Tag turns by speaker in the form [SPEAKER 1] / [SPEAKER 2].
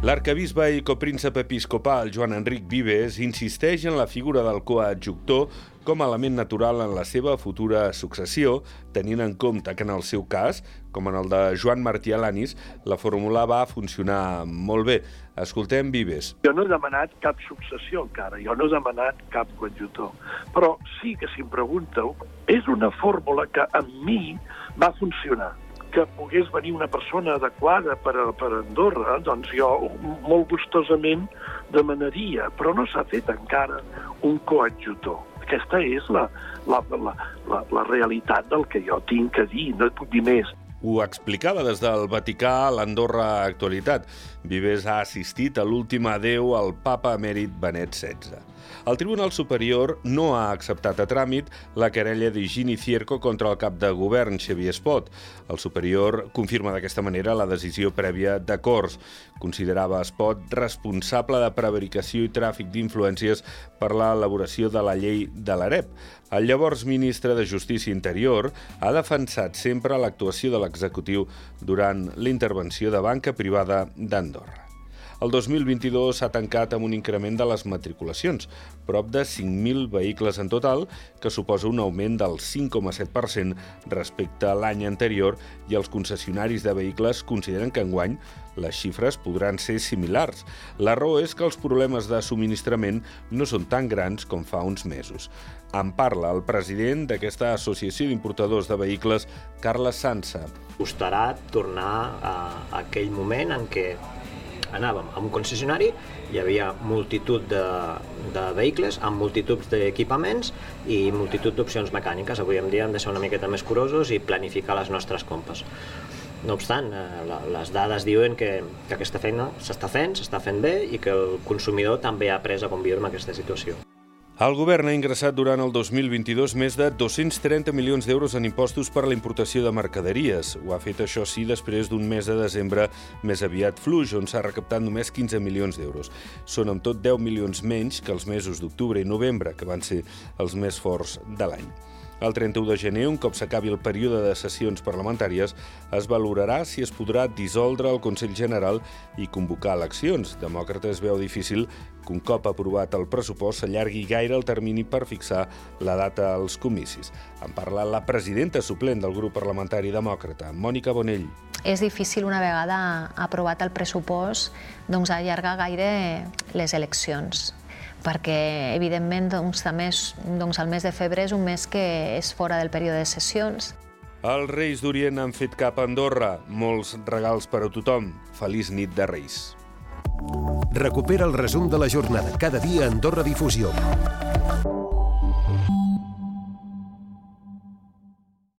[SPEAKER 1] L'arcabisbe i copríncep episcopal Joan Enric Vives insisteix en la figura del coadjuctor com a element natural en la seva futura successió, tenint en compte que en el seu cas, com en el de Joan Martí Alanis, la fórmula va funcionar molt bé. Escoltem Vives.
[SPEAKER 2] Jo no he demanat cap successió encara, jo no he demanat cap coadjutor, però sí que si em pregunteu, és una fórmula que amb mi va funcionar que pogués venir una persona adequada per a, per a Andorra, doncs jo molt gustosament demanaria, però no s'ha fet encara un coadjutor. Aquesta és la, la, la, la, la realitat del que jo tinc que dir, no et puc dir més.
[SPEAKER 1] Ho explicava des del Vaticà a l'Andorra Actualitat. Vives ha assistit a l'últim adeu al papa emèrit Benet XVI. El Tribunal Superior no ha acceptat a tràmit la querella d'Higini Cierco contra el cap de govern, Xavier Espot. El superior confirma d'aquesta manera la decisió prèvia d'acords. Considerava Espot responsable de prevaricació i tràfic d'influències per l'elaboració de la llei de l'AREP. El llavors ministre de Justícia Interior ha defensat sempre l'actuació de l'executiu durant l'intervenció de banca privada d'Andorra. El 2022 s'ha tancat amb un increment de les matriculacions, prop de 5.000 vehicles en total, que suposa un augment del 5,7% respecte a l'any anterior i els concessionaris de vehicles consideren que enguany les xifres podran ser similars. La raó és que els problemes de subministrament no són tan grans com fa uns mesos. En parla el president d'aquesta associació d'importadors de vehicles, Carles Sansa.
[SPEAKER 3] Costarà tornar a aquell moment en què anàvem a un concessionari, hi havia multitud de, de vehicles amb multitud d'equipaments i multitud d'opcions mecàniques. Avui en dia hem de ser una miqueta més curosos i planificar les nostres compres. No obstant, eh, les dades diuen que, que aquesta feina s'està fent, s'està fent bé i que el consumidor també ha après a conviure amb aquesta situació.
[SPEAKER 1] El govern ha ingressat durant el 2022 més de 230 milions d'euros en impostos per a la importació de mercaderies. Ho ha fet això sí després d'un mes de desembre més aviat fluix, on s'ha recaptat només 15 milions d'euros. Són amb tot 10 milions menys que els mesos d'octubre i novembre, que van ser els més forts de l'any. El 31 de gener, un cop s'acabi el període de sessions parlamentàries, es valorarà si es podrà dissoldre el Consell General i convocar eleccions. Demòcrates veu difícil que un cop aprovat el pressupost s'allargui gaire el termini per fixar la data als comicis. En parla la presidenta suplent del grup parlamentari demòcrata, Mònica Bonell.
[SPEAKER 4] És difícil una vegada aprovat el pressupost doncs, allargar gaire les eleccions perquè, evidentment, doncs, també és, doncs, el mes de febrer és un mes que és fora del període de sessions.
[SPEAKER 1] Els Reis d'Orient han fet cap a Andorra. Molts regals per a tothom. Feliç nit de Reis.
[SPEAKER 5] Recupera el resum de la jornada cada dia a Andorra Difusió.